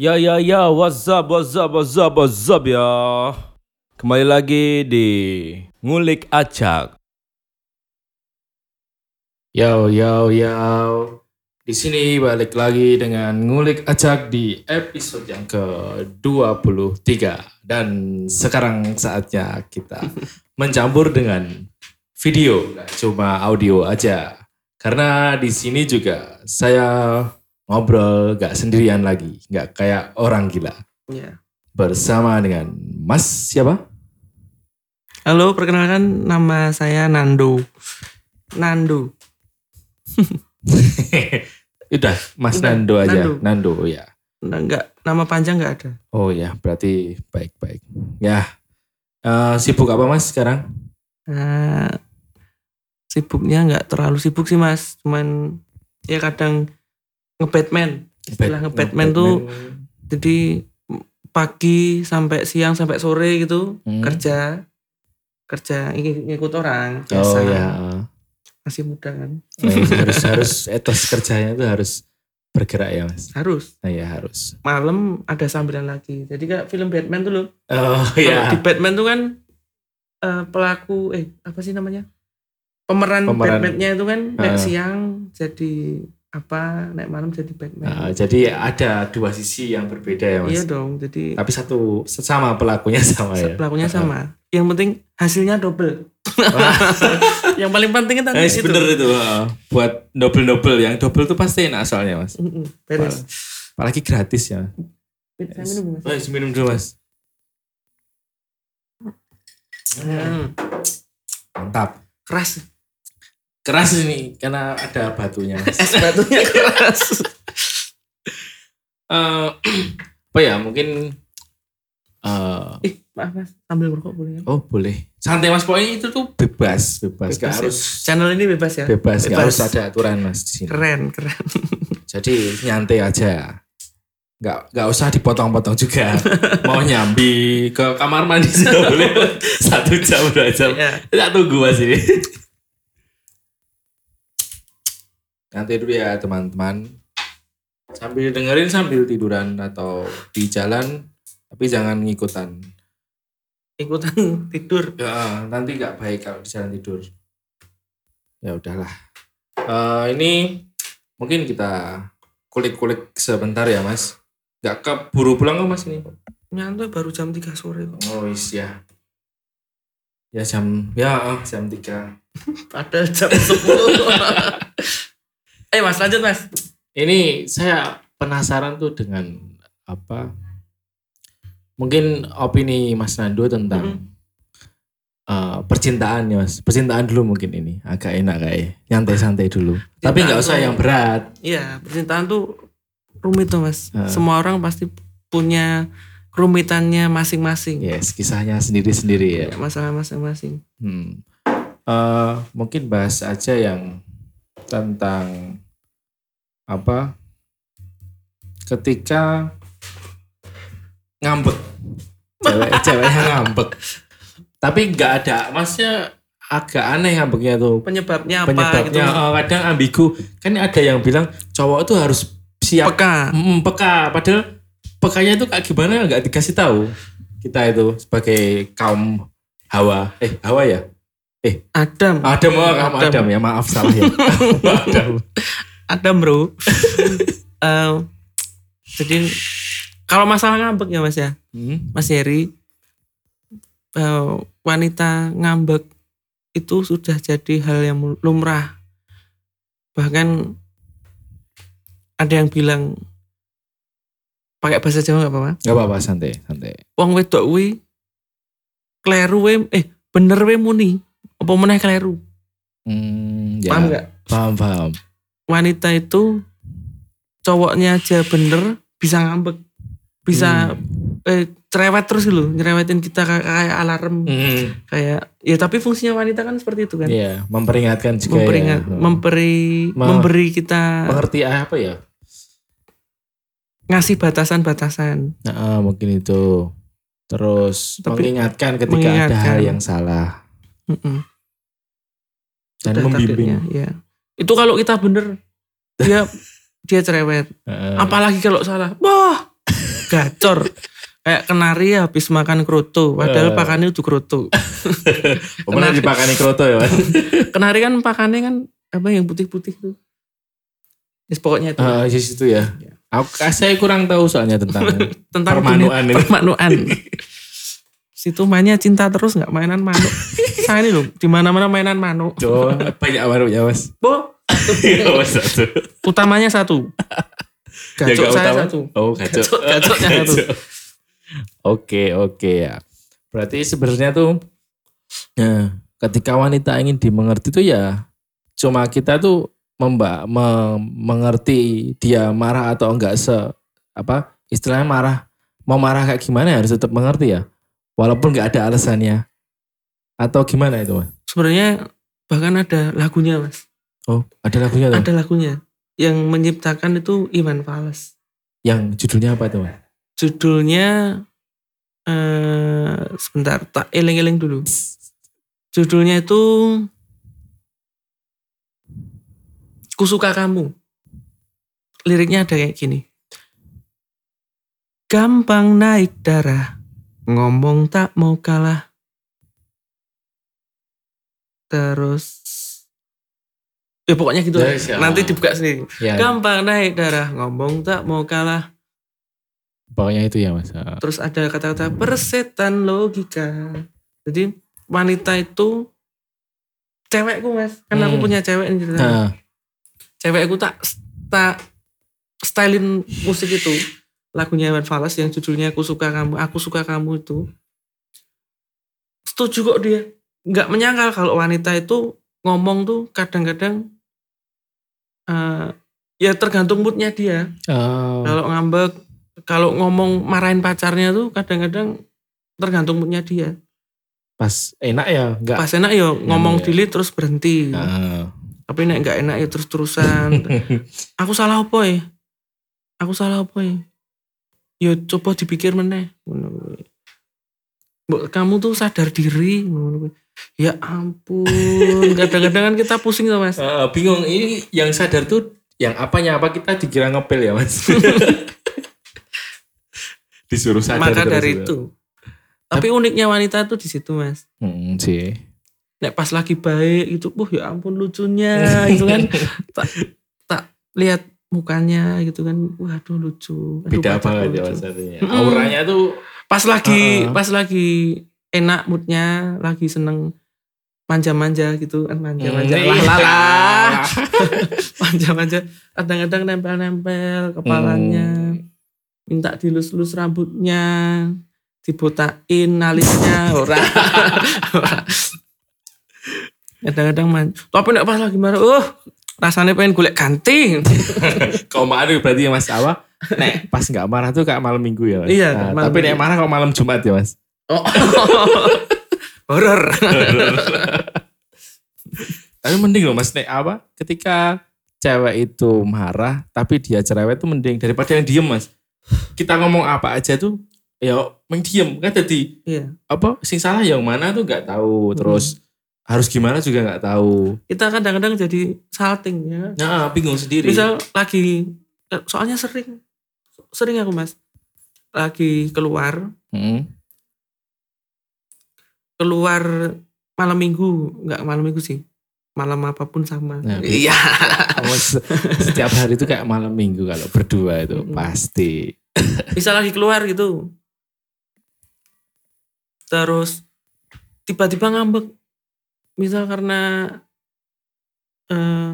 Ya ya ya, what's up, what's up, what's up, what's up ya. Kembali lagi di Ngulik Acak. Yo yo yo. Di sini balik lagi dengan ngulik acak di episode yang ke-23 dan sekarang saatnya kita mencampur dengan video, cuma audio aja. Karena di sini juga saya ngobrol gak sendirian lagi, nggak kayak orang gila. Ya. Bersama dengan Mas siapa? Halo, perkenalkan nama saya Nando. Nando. Udah, Mas Udah, Nando aja. Nando. Nando ya. Enggak, nama panjang enggak ada. Oh ya, berarti baik-baik. Ya, eh, sibuk apa mas sekarang? Nah, sibuknya enggak terlalu sibuk sih mas. Cuman ya kadang nge-Batman. Istilah nge-Batman tuh jadi pagi sampai siang sampai sore gitu Hmm. kerja kerja ng- ngikut orang Oh biasa ya, masih muda kan Eh, harus harus etos kerjanya itu harus bergerak ya mas. harus Nah, ya harus. malam ada sambilan lagi jadi kayak film Batman tuh loh Oh Kalau ya. di Batman tuh kan eh, pelaku eh apa sih namanya pemeran, Pemeran. Batman-nya itu kan Ah. siang jadi apa naik malam jadi Batman Nah, jadi ada dua sisi yang berbeda ya mas. iya dong jadi Tapi satu sama pelakunya sama ya. pelakunya sama yang penting hasilnya double yang paling penting kan Eh, itu bener itu. eh, buat double double yang double tuh pasti enak soalnya mas. Beres Apalagi gratis ya. saya minum mas Oh, minum dulu mas. Hmm, Mantap. keras Keras ini karena ada batunya es batunya keras. Eh, apa ya mungkin eh ih maaf mas. Sambil merokok boleh kan? Oh boleh. Santai mas. Pokoknya itu tuh bebas bebas, Bebas Gak ya. harus channel ini bebas ya? Bebas gak Bebas. harus ada aturan mas di sini. Keren keren. Jadi nyantai aja. Nggak nggak usah dipotong-potong juga. Mau nyambi ke kamar mandi sudah boleh satu jam dua jam. Ya tunggu mas ini nanti dulu ya teman-teman sambil dengerin sambil tiduran atau di jalan tapi jangan ngikutan ikutan tidur Ya, nanti nggak baik kalau di jalan tidur. Ya udahlah. Eh, ini mungkin kita kulik-kulik sebentar ya mas. Nggak keburu pulang kok mas ini. nyantai baru jam 3 sore kok Oh is ya. Ya jam ya jam 3 Padahal jam 10. eh mas lanjut mas. Ini saya penasaran tuh dengan apa? Mungkin opini Mas Nando tentang eh, percintaan ya mas. Percintaan dulu mungkin ini agak enak kayak nyantai-santai dulu. Tapi nggak usah tuh- yang berat. Iya percintaan tuh rumit tuh mas. Heeh. Semua orang pasti punya kerumitannya masing-masing. Yes, kisahnya sendiri-sendiri ya. Ya, masalah masing-masing. Hmm. Eh, mungkin bahas aja yang tentang apa? Ketika ngambek, cewek ceweknya ngambek, tapi nggak ada, masnya agak aneh ngambeknya tuh. Penyebabnya apa Penyebabnya gitu. eh, kadang ambigu. Kan ada yang bilang cowok tuh harus siap Peka. Mm, peka padahal pekanya itu kayak gimana nggak dikasih tahu kita itu sebagai kaum hawa eh hawa ya Adam. Adam oh, Adam. Adam. ya maaf salah ya Adam Adam bro. Eh, jadi kalau masalah ngambek ya mas ya. Hmm, Mas Heri, eh, wanita ngambek itu sudah jadi hal yang lumrah. Bahkan ada yang bilang pakai bahasa Jawa nggak apa-apa. nggak apa-apa santai santai Wong wedok kuwi kleru eh bener we muni. Apa meneh kleru? hmm, ya, Paham nggak? paham paham Wanita itu cowoknya aja bener bisa ngambek. Bisa Hmm. eh cerewet terus gitu, nyerewetin kita kayak, alarm. Hmm, kayak ya tapi fungsinya wanita kan seperti itu kan Iya, memperingatkan juga memperingat ya. memberi Ma- memberi kita mengerti apa ya ngasih batasan-batasan nah, eh, mungkin itu terus Tapi- mengingatkan ketika ada mengingatkan. hal yang salah Mm-mm. Dan Sudah membimbing. takdirnya, ya itu kalau kita bener dia dia cerewet. Apalagi kalau salah. Wah gacor. Kayak kenari habis makan kroto padahal Eh. pakannya itu kroto Kemudian dipakani kroto ya mas. kenari kan pakannya kan apa yang putih-putih tuh Yes, pokoknya itu. Ah, di situ ya. Aku, saya kurang tahu soalnya tentang tentang permanuan ini. permanuan situ mainnya cinta terus nggak mainan manuk saya ini loh di mana mana mainan manuk Coba banyak baru ya mas. bo Iya satu. utamanya satu Yang gacok nggak saya utama? satu Oh gacok. Gacok- gacoknya satu. Oke oke ya. Berarti sebenarnya tuh ya, ketika wanita ingin dimengerti tuh ya cuma kita tuh memba me- mengerti dia marah atau enggak se apa istilahnya marah mau marah kayak gimana ya harus tetap mengerti ya walaupun nggak ada alasannya. Atau gimana itu mas? sebenarnya bahkan ada lagunya mas. Oh ada lagunya tuh? Ada lagunya. Yang menciptakan itu Iwan Fals. Yang judulnya apa tuh mas? judulnya eh sebentar tak eling-eling dulu. Judulnya itu ku suka kamu. Liriknya ada kayak gini. Gampang naik darah ngomong tak mau kalah terus ya pokoknya gitu. Yes, ya. nanti dibuka sendiri Ya gampang naik darah ngomong tak mau kalah pokoknya itu ya mas. Ah. Terus ada kata-kata persetan logika. Jadi wanita itu cewekku mas, kan aku Hmm. punya cewek ini. Nah, Cewekku tak tak stylein musik itu lagunya Iwan Fals yang judulnya aku suka kamu, aku suka kamu itu. Setuju kok dia. Nggak menyangkal kalau wanita itu ngomong tuh kadang-kadang eh, ya tergantung moodnya dia. oh, Kalau ngambek, kalau ngomong marahin pacarnya tuh kadang-kadang tergantung moodnya dia. pas enak ya nggak. Pas enak ya ngomong iya. delete terus berhenti. Ah. Tapi nek nggak enak ya terus-terusan. Aku salah apa ya? Aku salah apa ya? Ya coba dipikir meneh. Ngono kuwi. Mbok kamu tuh sadar diri. Ngono kuwi. Ya ampun, kadang-kadang kan kita pusing tuh mas. Eh, bingung ini yang sadar tuh yang apanya apa kita dikira ngepel ya mas disuruh sadar Maka dari gitu. itu. Tapi uniknya wanita tuh di situ mas. Hmm, sih nek pas lagi baik itu, wah ya ampun lucunya gitu kan. tak tak lihat mukanya gitu kan. Waduh lucu. Aduh, beda banget ya artinya. Mm-mm. auranya tuh Pas lagi Uh-uh. pas lagi enak moodnya, lagi seneng manja-manja gitu kan manja-manja Hmm, lah iya. lah lah. manja-manja kadang-kadang nempel-nempel kepalanya Hmm. minta dilus-lus rambutnya dibotakin alisnya ora kadang-kadang man tapi nek pas lagi marah oh rasanya pengen golek ganti. Kau marah berarti ya mas. Apa? Nek pas nggak marah tuh kayak malam minggu ya mas. Iya, Nah, tapi nek marah kok malam jumat ya mas? Oh. horor. Tapi mending loh mas nek apa? Ketika cewek itu marah tapi dia cerewet tuh mending daripada yang diem mas. Kita ngomong apa aja tuh ya main diem. Kan jadi iya. apa sing salah yang mana tuh nggak tahu. Terus harus gimana juga nggak tahu. Kita kadang-kadang jadi salting ya. Nah bingung sendiri. Misal lagi eh, soalnya sering sering aku mas. Lagi keluar. Hmm. keluar malam minggu nggak malam minggu sih. Malam apa pun sama. Nah, iya. Se- setiap hari itu kayak malam minggu kalau berdua itu Mm-mm. pasti. Bisa lagi keluar gitu. Terus tiba-tiba ngambek misal karena eh,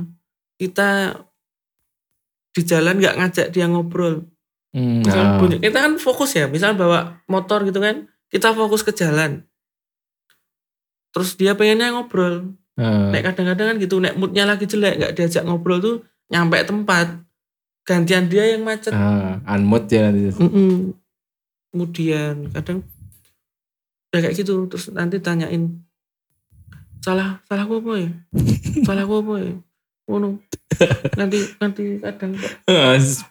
kita di jalan nggak ngajak dia ngobrol. Hmm, misal nah. bunyi- kita kan fokus ya misal bawa motor gitu kan kita fokus ke jalan. Terus dia pengennya ngobrol. Nah, nek kadang-kadang kan gitu nek moodnya lagi jelek nggak diajak ngobrol tuh nyampe tempat gantian dia yang macet. Ah, unmood ya nanti. Mm-mm. kemudian kadang ya kayak gitu terus nanti tanyain salah salah apa ya? Salah apa ya? Ngono. Nanti nanti kadang kok.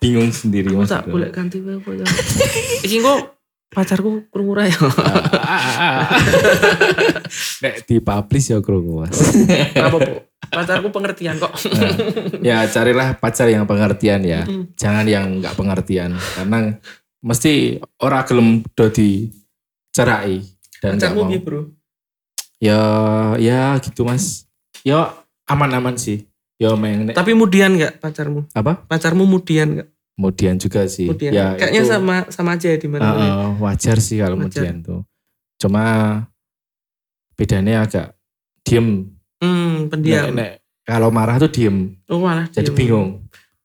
Bingung sendiri mas. tak boleh ganti apa ya? Iki kok pacarku krungu ra ya? Nek dipublish ya krungu mas. Apa po pacarku pengertian kok. Ya carilah pacar yang pengertian ya. Mm. jangan yang nggak pengertian karena mesti ora gelem do dicerai dan nggak Pacarmu mau. Bro? Ya ya gitu Mas. Ya aman-aman sih. Ya nek- Tapi mudian nggak pacarmu? apa? Pacarmu mudian nggak? Kemudian juga sih. Mudian. Ya Kayaknya itu- sama sama aja ya di mana. Heeh, wajar sih kalau Wajar. kemudian tuh. Cuma bedanya agak diem. Hmm, pendiam. Nek- nek kalau marah tuh diem. Oh malah Jadi diem. bingung.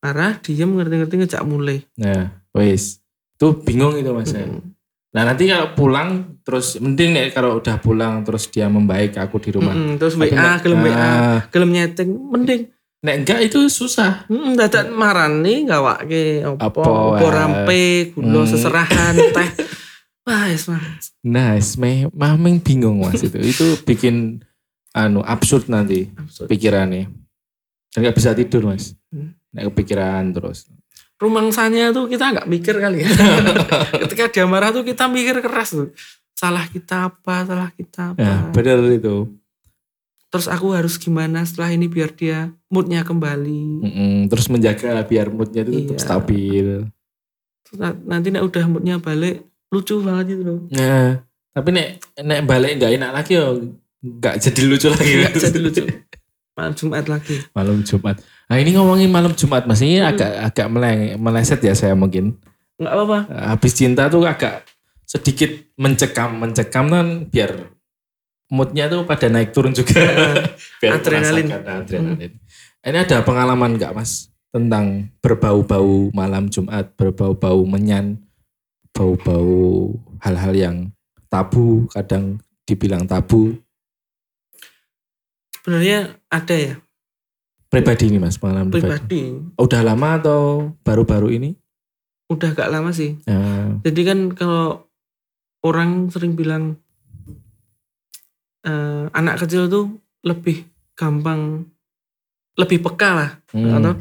Marah, diem, ngerti-ngerti ngejak mulai. Nah, wis. Tuh bingung itu Mas. ya. Hmm. Nah, nanti kalau pulang terus mending nek kalau udah pulang terus dia membaik aku di rumah. Mm-mm, terus Tapi WA, gelem WA, ah, gelem nyeting, mending. nek enggak itu susah. Hmm, dadak marani gawake Apa opo, opo rampe, gula Hmm. seserahan, teh. Wah, yes. Nah, me mameng bingung Mas itu. itu bikin anu absurd nanti Absurd. pikirannya. Dan nggak bisa tidur Mas. Hmm. Nek kepikiran terus. Rumangsanya tuh kita nggak mikir kali ya. Ketika dia marah tuh kita mikir keras tuh. Salah kita apa, salah kita apa. Nah, benar itu. Terus aku harus gimana setelah ini biar dia moodnya kembali. Mm-mm, terus menjaga biar moodnya itu tetap Iya. stabil. Terus na- nanti nek udah moodnya balik, lucu banget itu loh. Nah, tapi nek nek balik nggak enak lagi yo nggak jadi lucu lagi. Nggak jadi lucu. Malam Jumat lagi. malam Jumat. Nah ini ngomongin malam Jumat mas ini Hmm. agak agak meleng, meleset ya saya mungkin. Nggak apa-apa. Habis cinta tuh agak sedikit mencekam mencekam kan biar moodnya tuh pada naik turun juga. biar Adrenalin. merasakan adrenalin. Ini ada pengalaman nggak mas tentang berbau-bau malam Jumat, berbau-bau menyan, bau-bau hal-hal yang tabu, kadang dibilang tabu. Sebenarnya ada ya Pribadi ini mas, pengalaman pribadi. pribadi. Udah lama atau baru-baru ini? Udah gak lama sih. Ya, Jadi kan kalau orang sering bilang eh, anak kecil tuh lebih gampang, lebih peka lah, hmm. atau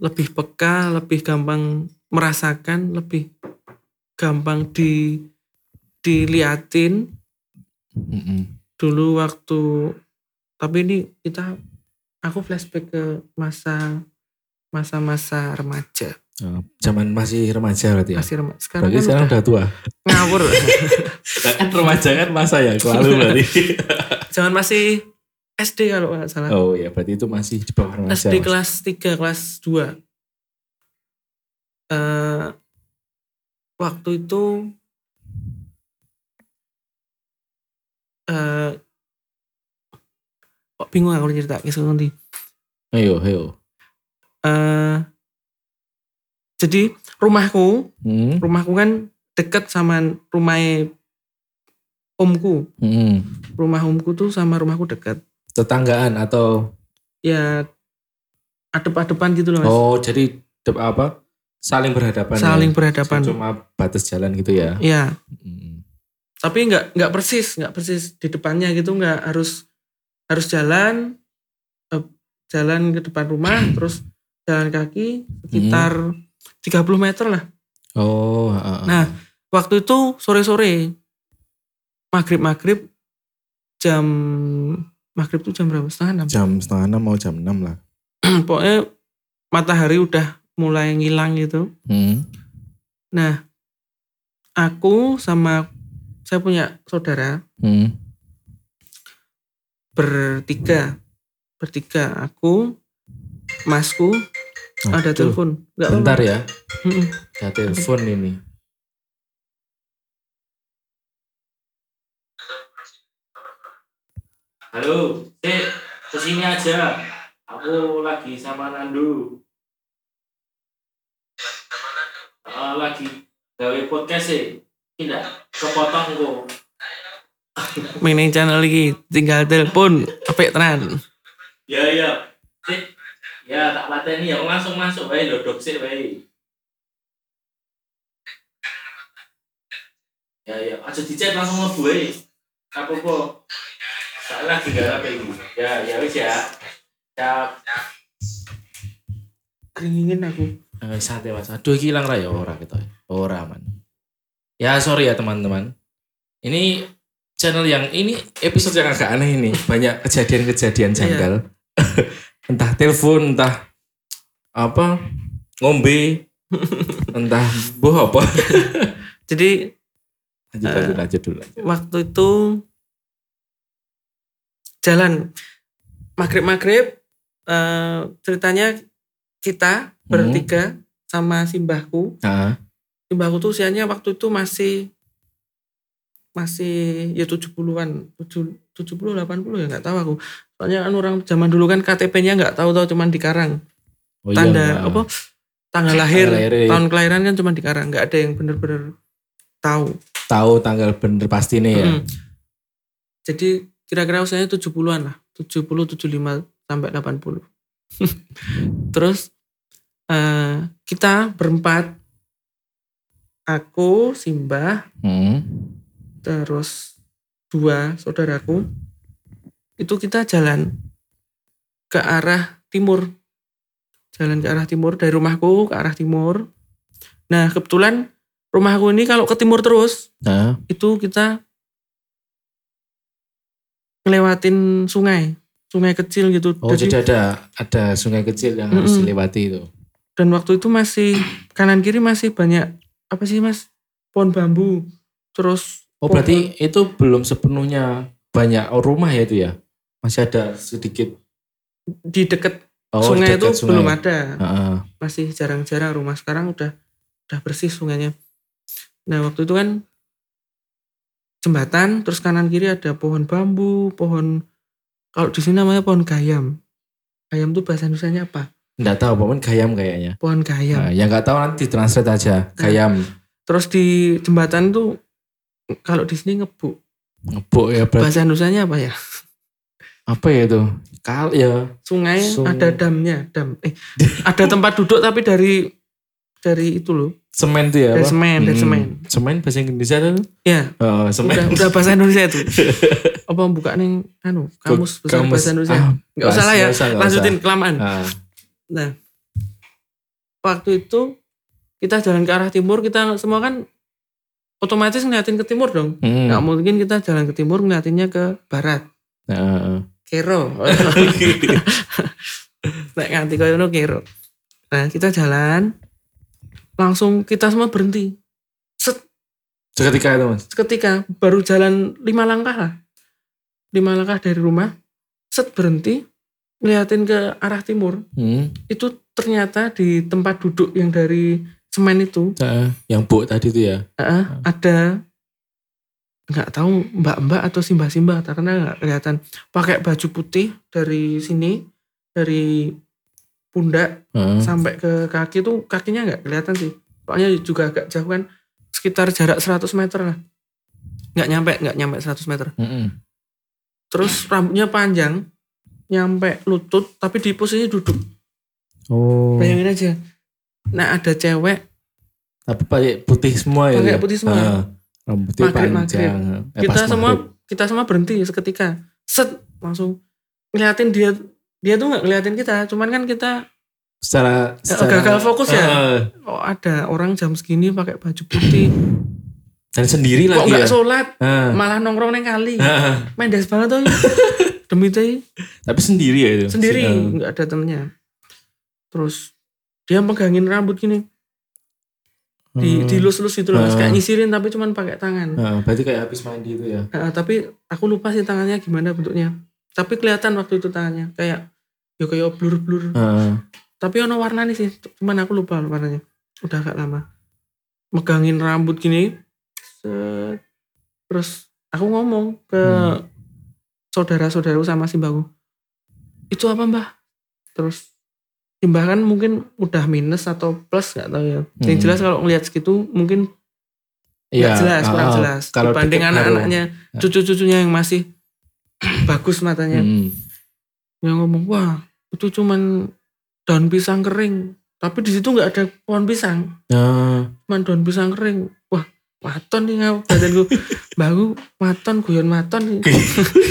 lebih peka, lebih gampang merasakan, lebih gampang di diliatin Mm-mm. dulu waktu. Tapi ini kita, aku flashback ke masa masa-masa remaja, Oh, zaman masih remaja berarti ya? masih remaja. Sekarang Berarti kan sekarang udah udah tua. ngawur. Nah, kan remaja kan masa ya, lalu berarti. Zaman masih SD kalau nggak salah. oh ya, berarti itu masih di bawah remaja. SD Mas. kelas 3, kelas 2. Eh waktu itu eh kok bingung aku cerita kisah nanti. Ayo, ayo. Eh jadi rumahku, Hmm. rumahku kan deket sama rumahnya omku. Hmm. Rumah omku tuh sama rumahku deket. Tetanggaan atau Ya adep-adepan gitu loh mas. oh jadi apa? Saling berhadapan. Saling ya? berhadapan. Cuma batas jalan gitu ya. Ya, Hmm. tapi nggak nggak persis nggak persis di depannya gitu nggak harus harus jalan eh, jalan ke depan rumah terus jalan kaki sekitar 30 meter lah Oh, ah, ah. Nah. waktu itu sore sore maghrib maghrib jam maghrib tuh jam berapa setengah enam jam setengah enam mau jam enam lah. pokoknya matahari udah mulai ngilang gitu Hmm. nah aku sama saya punya saudara Hmm. Bertiga bertiga aku masku ada Aduh, telepon nggak Bentar ya, ada telepon ini. Halo, Cek, ke sini aja. Aku lagi sama Nandu. Ah, lagi gawe podcast sih. Tidak, kepotong kok. Mainin channel lagi tinggal telepon apik tenan Ya ya. Ya tak lateni ya langsung masuk bae lho dok sik bae. Ya ya, aja dicet langsung mlebu bae. Apa apa? Tak lagi apa ini. Ya ya wis ya. Ya keringin aku Eh, santai mas. Aduh iki ilang ra ya ora gitu. Ora man. Ya sorry ya teman-teman. Ini channel yang ini episode yang agak aneh ini. Banyak kejadian-kejadian janggal. entah telepon, entah apa ngombe, Entah boh apa. Jadi lanjut, lanjut, lanjut dulu. lanjut. waktu itu jalan maghrib maghrib eh, ceritanya kita bertiga sama simbahku Nah, simbahku tuh usianya waktu itu masih masih ya 70-an 70 80 ya nggak tahu aku soalnya kan orang zaman dulu kan KTP-nya nggak tahu tahu cuman di Karang oh iya, tanda nah. apa tanggal lahir lahir, iya. tahun kelahiran kan cuma di Karang nggak ada yang bener-bener tahu Tahu tanggal bener pasti nih ya. Mm. Jadi kira-kira usianya 70-an lah. 70, 75 sampai 80. Terus eh, kita berempat aku, Simbah, Hmm. Terus dua saudaraku itu kita jalan ke arah timur. Jalan ke arah timur dari rumahku ke arah timur. Nah, kebetulan rumahku ini kalau ke timur terus Nah, itu kita ngelewatin sungai sungai kecil gitu oh Jadi- jadi ada ada sungai kecil yang harus Mm-mm. dilewati itu. dan waktu itu masih kanan kiri masih banyak apa sih mas pohon bambu terus Oh pohon- berarti itu belum sepenuhnya banyak rumah ya itu ya? Masih ada sedikit. di dekat Oh, sungai itu dekat sungai. belum ada Heeh. masih jarang-jarang rumah sekarang udah udah bersih sungainya nah waktu itu kan jembatan terus kanan kiri ada pohon bambu pohon kalau di sini namanya pohon gayam gayam tuh bahasa Indonesia apa Nggak tahu, pokoknya gayam kayaknya. pohon gayam Nah, yang nggak tahu nanti translate aja. Gayam. Terus di jembatan tuh kalau di sini ngebuk. Ngebuk ya berarti. Bahasa Indonesianya apa ya? Apa ya itu? Kal ya. Sungai Sung- ada damnya, dam. Eh, ada tempat duduk tapi dari dari itu loh. Semen tuh ya? Dari apa? semen, dari Hmm. semen. Semen bahasa Indonesia itu? Ya, Oh, semen. udah udah bahasa Indonesia itu. apa buka nih anu kamus besar Kamus. bahasa Indonesia. Ah, Nggak usah lah ya. usah, Lanjutin usah. kelamaan. Ah, Nah, waktu itu kita jalan ke arah timur, kita semua kan otomatis ngeliatin ke timur dong. hmm. Nggak mungkin kita jalan ke timur ngeliatinnya ke barat. Nah, Kero. Nek nganti koyo ngono kero. Nah, kita jalan langsung kita semua berhenti. Set, seketika itu mas. seketika baru jalan lima langkah lah. Lima langkah dari rumah. Set berhenti ngeliatin ke arah timur. Hmm. Itu ternyata di tempat duduk yang dari semen itu Nah, yang bu tadi itu ya. eh, ada nggak tahu mbak-mbak atau simbah-simbah karena nggak kelihatan pakai baju putih dari sini dari pundak Heeh. sampai ke kaki tuh kakinya nggak kelihatan sih soalnya juga agak jauh kan sekitar jarak 100 meter lah nggak nyampe nggak nyampe 100 meter Mm-mm. terus rambutnya panjang nyampe lutut tapi di posisi duduk Oh. bayangin aja nah ada cewek Tapi pakai putih semua ya. Pakai dia? putih semua. Ah, rambutnya Maghrib, panjang. Eh, kita semua maghrib. kita semua berhenti seketika set langsung ngeliatin dia dia tuh nggak ngeliatin kita cuman kan kita secara, secara gagal fokus ya? Ah, oh ada orang jam segini pakai baju putih dan sendiri kok lagi nggak ya. sholat Ah. malah nongkrong neng kali Ah, mendes banget tuh demi tapi sendiri ya itu. sendiri nggak ada temennya terus dia megangin rambut gini di Hmm. dilus-lus gitu loh. Ah. kayak nyisirin tapi cuman pakai tangan Ah, berarti kayak habis mandi itu ya. Ah, tapi aku lupa sih tangannya gimana bentuknya tapi kelihatan waktu itu tangannya kayak ya kayak blur-blur Ah. tapi ono warna nih sih cuman aku lupa warnanya udah agak lama megangin rambut gini set. terus aku ngomong ke Hmm. saudara-saudaraku sama simbahku itu apa mbah terus simbah kan mungkin udah minus atau plus nggak tahu ya. Yang Hmm. jelas kalau ngelihat segitu mungkin nggak jelas kurang ah, jelas. Kalau dibanding baru. anak-anaknya cucu-cucunya yang masih bagus matanya. Hmm. yang ngomong wah itu cuman daun pisang kering. Tapi di situ nggak ada pohon pisang. Ah, cuman daun pisang kering. Wah waton nih ngau badanku. Bahu waton guyon waton nih.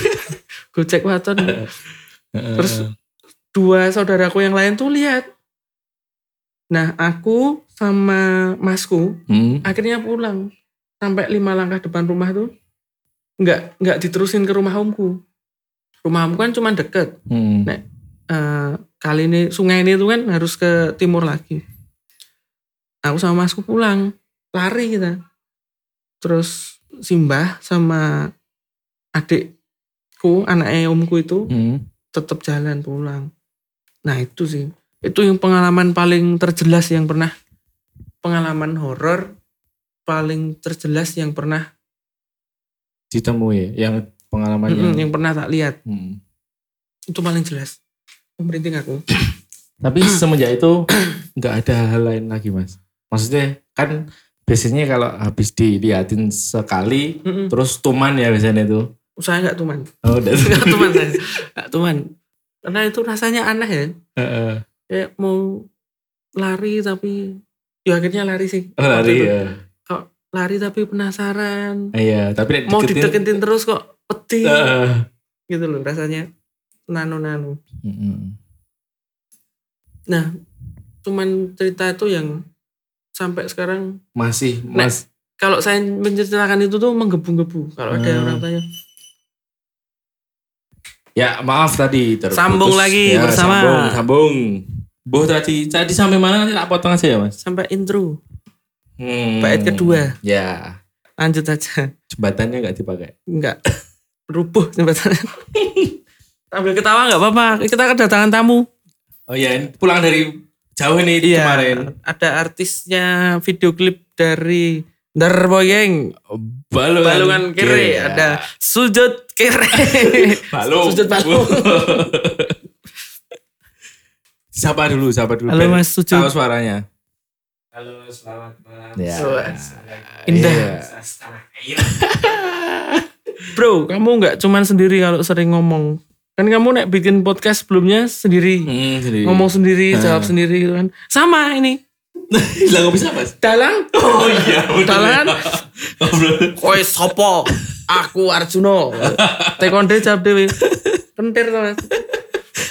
Gocek waton ah, Terus dua saudaraku yang lain tuh lihat nah aku sama masku Hmm. akhirnya pulang sampai lima langkah depan rumah tuh nggak nggak diterusin ke rumah omku rumah omku kan cuma deket Hmm. Nek. eh, kali ini sungai ini tuh kan harus ke timur lagi aku sama masku pulang lari kita terus simbah sama adikku anaknya omku itu Hmm. tetap jalan pulang nah itu sih itu yang pengalaman paling terjelas yang pernah pengalaman horor paling terjelas yang pernah Ditemui yang pengalaman yang. Mm-mm, yang pernah tak lihat Hmm. itu paling jelas merinding aku Tapi semenjak itu nggak ada hal lain lagi mas. Maksudnya kan biasanya kalau habis diliatin sekali Mm-mm. terus tuman ya biasanya itu. saya nggak tuman Oh, nggak tuman saya nggak tuman karena itu rasanya aneh ya Heeh. kayak mau lari tapi ya akhirnya lari sih Oh, lari ya. kok lari tapi penasaran Iya, tapi mau dideketin- dideketin terus kok peti Heeh. gitu loh rasanya nano-nano Mm-mm. nah cuman cerita itu yang sampai sekarang Masih mas. kalau saya menceritakan itu tuh menggebu-gebu kalau ada Hmm. orang tanya Ya maaf tadi terputus. Sambung lagi Ya, bersama- Sambung, sambung. Bu tadi tadi sampai mana nanti tak potong aja ya mas. sampai intro Hmm. bait kedua Ya lanjut aja jembatannya nggak dipakai. enggak rubuh jembatannya sambil ketawa nggak apa-apa kita kedatangan tamu Oh iya, ini pulang dari jauh nih iya kemarin. ada artisnya video klip dari Darboyeng Balungan, balungan kiri ya. ada sujud kiri balung. sujud balung Siapa dulu, siapa dulu. Halo, Mas Sujud. Tahu suaranya. Halo, selamat malam. Ya. Indah. Iya. bro kamu nggak cuman sendiri kalau sering ngomong kan kamu nek bikin podcast sebelumnya sendiri Hmm, jadi. ngomong sendiri Ah. jawab sendiri gitu kan sama ini Lah kok bisa mas? dalang Oh iya, bener. dalangan Oh, sopo aku Arjuno tekonde jawab dewe kentir to mas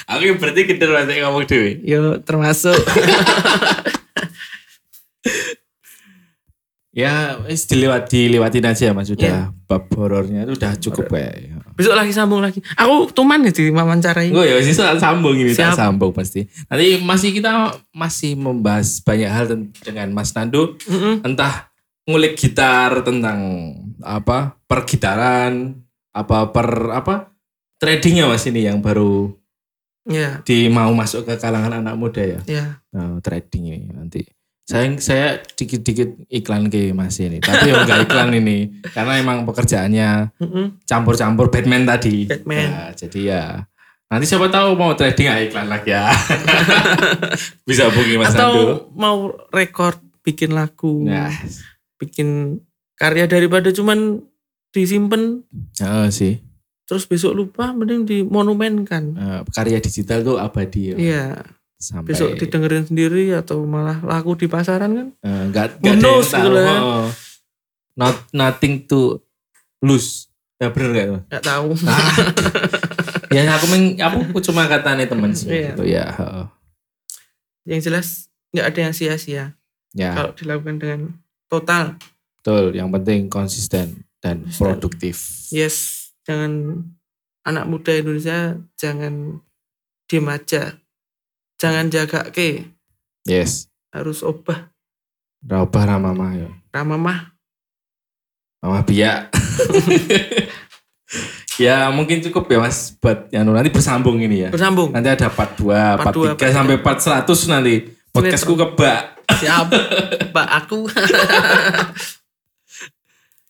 Aku yang berarti kita nanti ngomong dewe. yo termasuk Ya, wis dilewat dilewatin aja mas. Sudah Iya. bab horornya itu udah cukup ya. besok lagi sambung lagi aku tuman ya di wawancarai Gue ya sih sambung ini, tak Siap. sambung pasti. Nanti masih kita masih membahas banyak hal dengan Mas Nando. Mm-mm. Entah ngulik gitar tentang apa pergitaran, apa per apa tradingnya Mas ini yang baru ya di mau masuk ke kalangan anak muda ya. ya Nah, trading ini nanti. Saya saya dikit-dikit iklan ke Mas ini, tapi ya enggak iklan ini karena emang pekerjaannya campur-campur Batman tadi. Batman. Ya, jadi ya nanti siapa tahu mau trading ya iklan lagi ya. Bisa hubungi Mas Nando. atau mau record bikin lagu Nah, bikin karya daripada cuman disimpan oh, sih. terus besok lupa mending dimonumenkan Eh, karya digital tuh abadi ya. iya Sampai besok didengerin sendiri atau malah laku di pasaran kan eh, enggak enggak ada yang knows tahu. gitu lah. Oh. Not nothing to lose. Ya bener gak? Mas? nggak tahu ya aku meng, aku cuma katanya temen sih. Iya. Gitu, ya. heeh. yang jelas nggak ada yang sia-sia Ya, kalau dilakukan dengan total betul. Yang penting konsisten dan produktif. yes jangan anak muda Indonesia jangan diem aja jangan jaga ke Yes. harus obah Rabah ramamah ya. ramamah Mama biak. ya mungkin cukup ya mas buat yang nanti bersambung ini ya. bersambung Nanti ada part 2, part, Part dua, 3 part sampai part 100 nanti. Podcastku kebak. siap mbak aku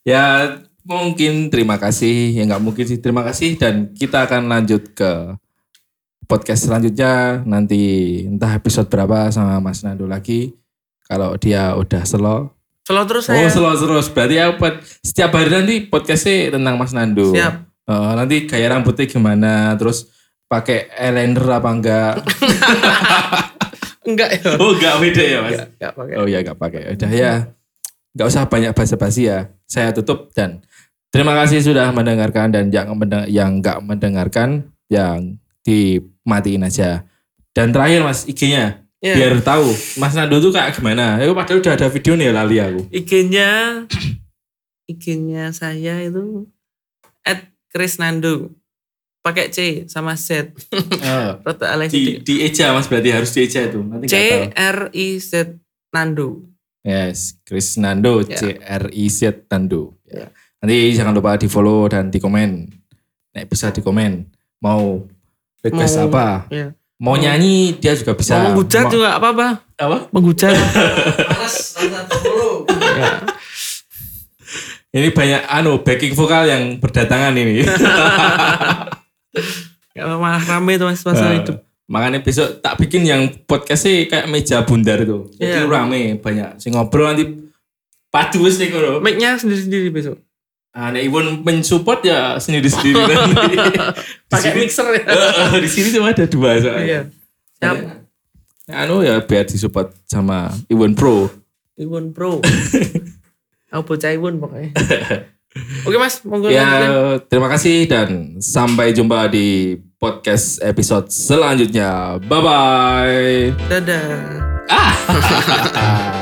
Ya mungkin terima kasih. Ya nggak mungkin sih terima kasih. Dan kita akan lanjut ke podcast selanjutnya. Nanti entah episode berapa sama Mas Nando lagi. Kalau dia udah slow. selalu terus Oh saya slow terus. Berarti ya setiap hari nanti podcastnya tentang Mas Nando. siap Eh, nanti gaya rambutnya gimana, terus pakai eyeliner apa enggak? enggak ya oh enggak beda ya mas? enggak, enggak pakai Oh ya enggak pakai. Udah ya, enggak usah banyak basa-basi ya. Saya tutup dan terima kasih sudah mendengarkan dan yang mendeng- yang enggak mendengarkan yang dimatiin aja. Dan terakhir mas IG-nya Ya. biar tahu Mas Nando tuh kayak gimana. Ya padahal udah ada video nih lali aku. IG-nya IG-nya saya itu at Chris Nando pakai C sama Z alay di di eja mas berarti harus di eja itu. Nanti C nggak. R I Z Nando Yes, Chris Nando, Ya. C R I Z Nando. Ya. Nanti jangan lupa di follow dan di komen. Nek bisa di komen. Mau request Mau- apa? Ya. Mau nyanyi dia juga bisa. Mau menghujat juga. Apa? Menghujat. Rasa dulu. ya. Ini banyak anu backing vokal yang berdatangan ini. Malah rame tuh mas masa Eh, itu. Makanya besok tak bikin yang podcast sih kayak meja bundar itu. Jadi Iya. rame banyak. Sing ngobrol nanti padu wis nih kono. Mic-nya sendiri-sendiri besok. Ah, nek Iwan mensupport ya sendiri-sendiri nanti. Pakai mixer ya. Di sini cuma ada dua soalnya. Iya. Siap. Nah, anu ya biar disupport sama Iwan Pro. Iwon Pro. Aku bocah Iwon pokoknya. Oke mas, monggo Ya, terima kasih dan sampai jumpa di podcast episode selanjutnya. Bye bye. Dadah. Ah.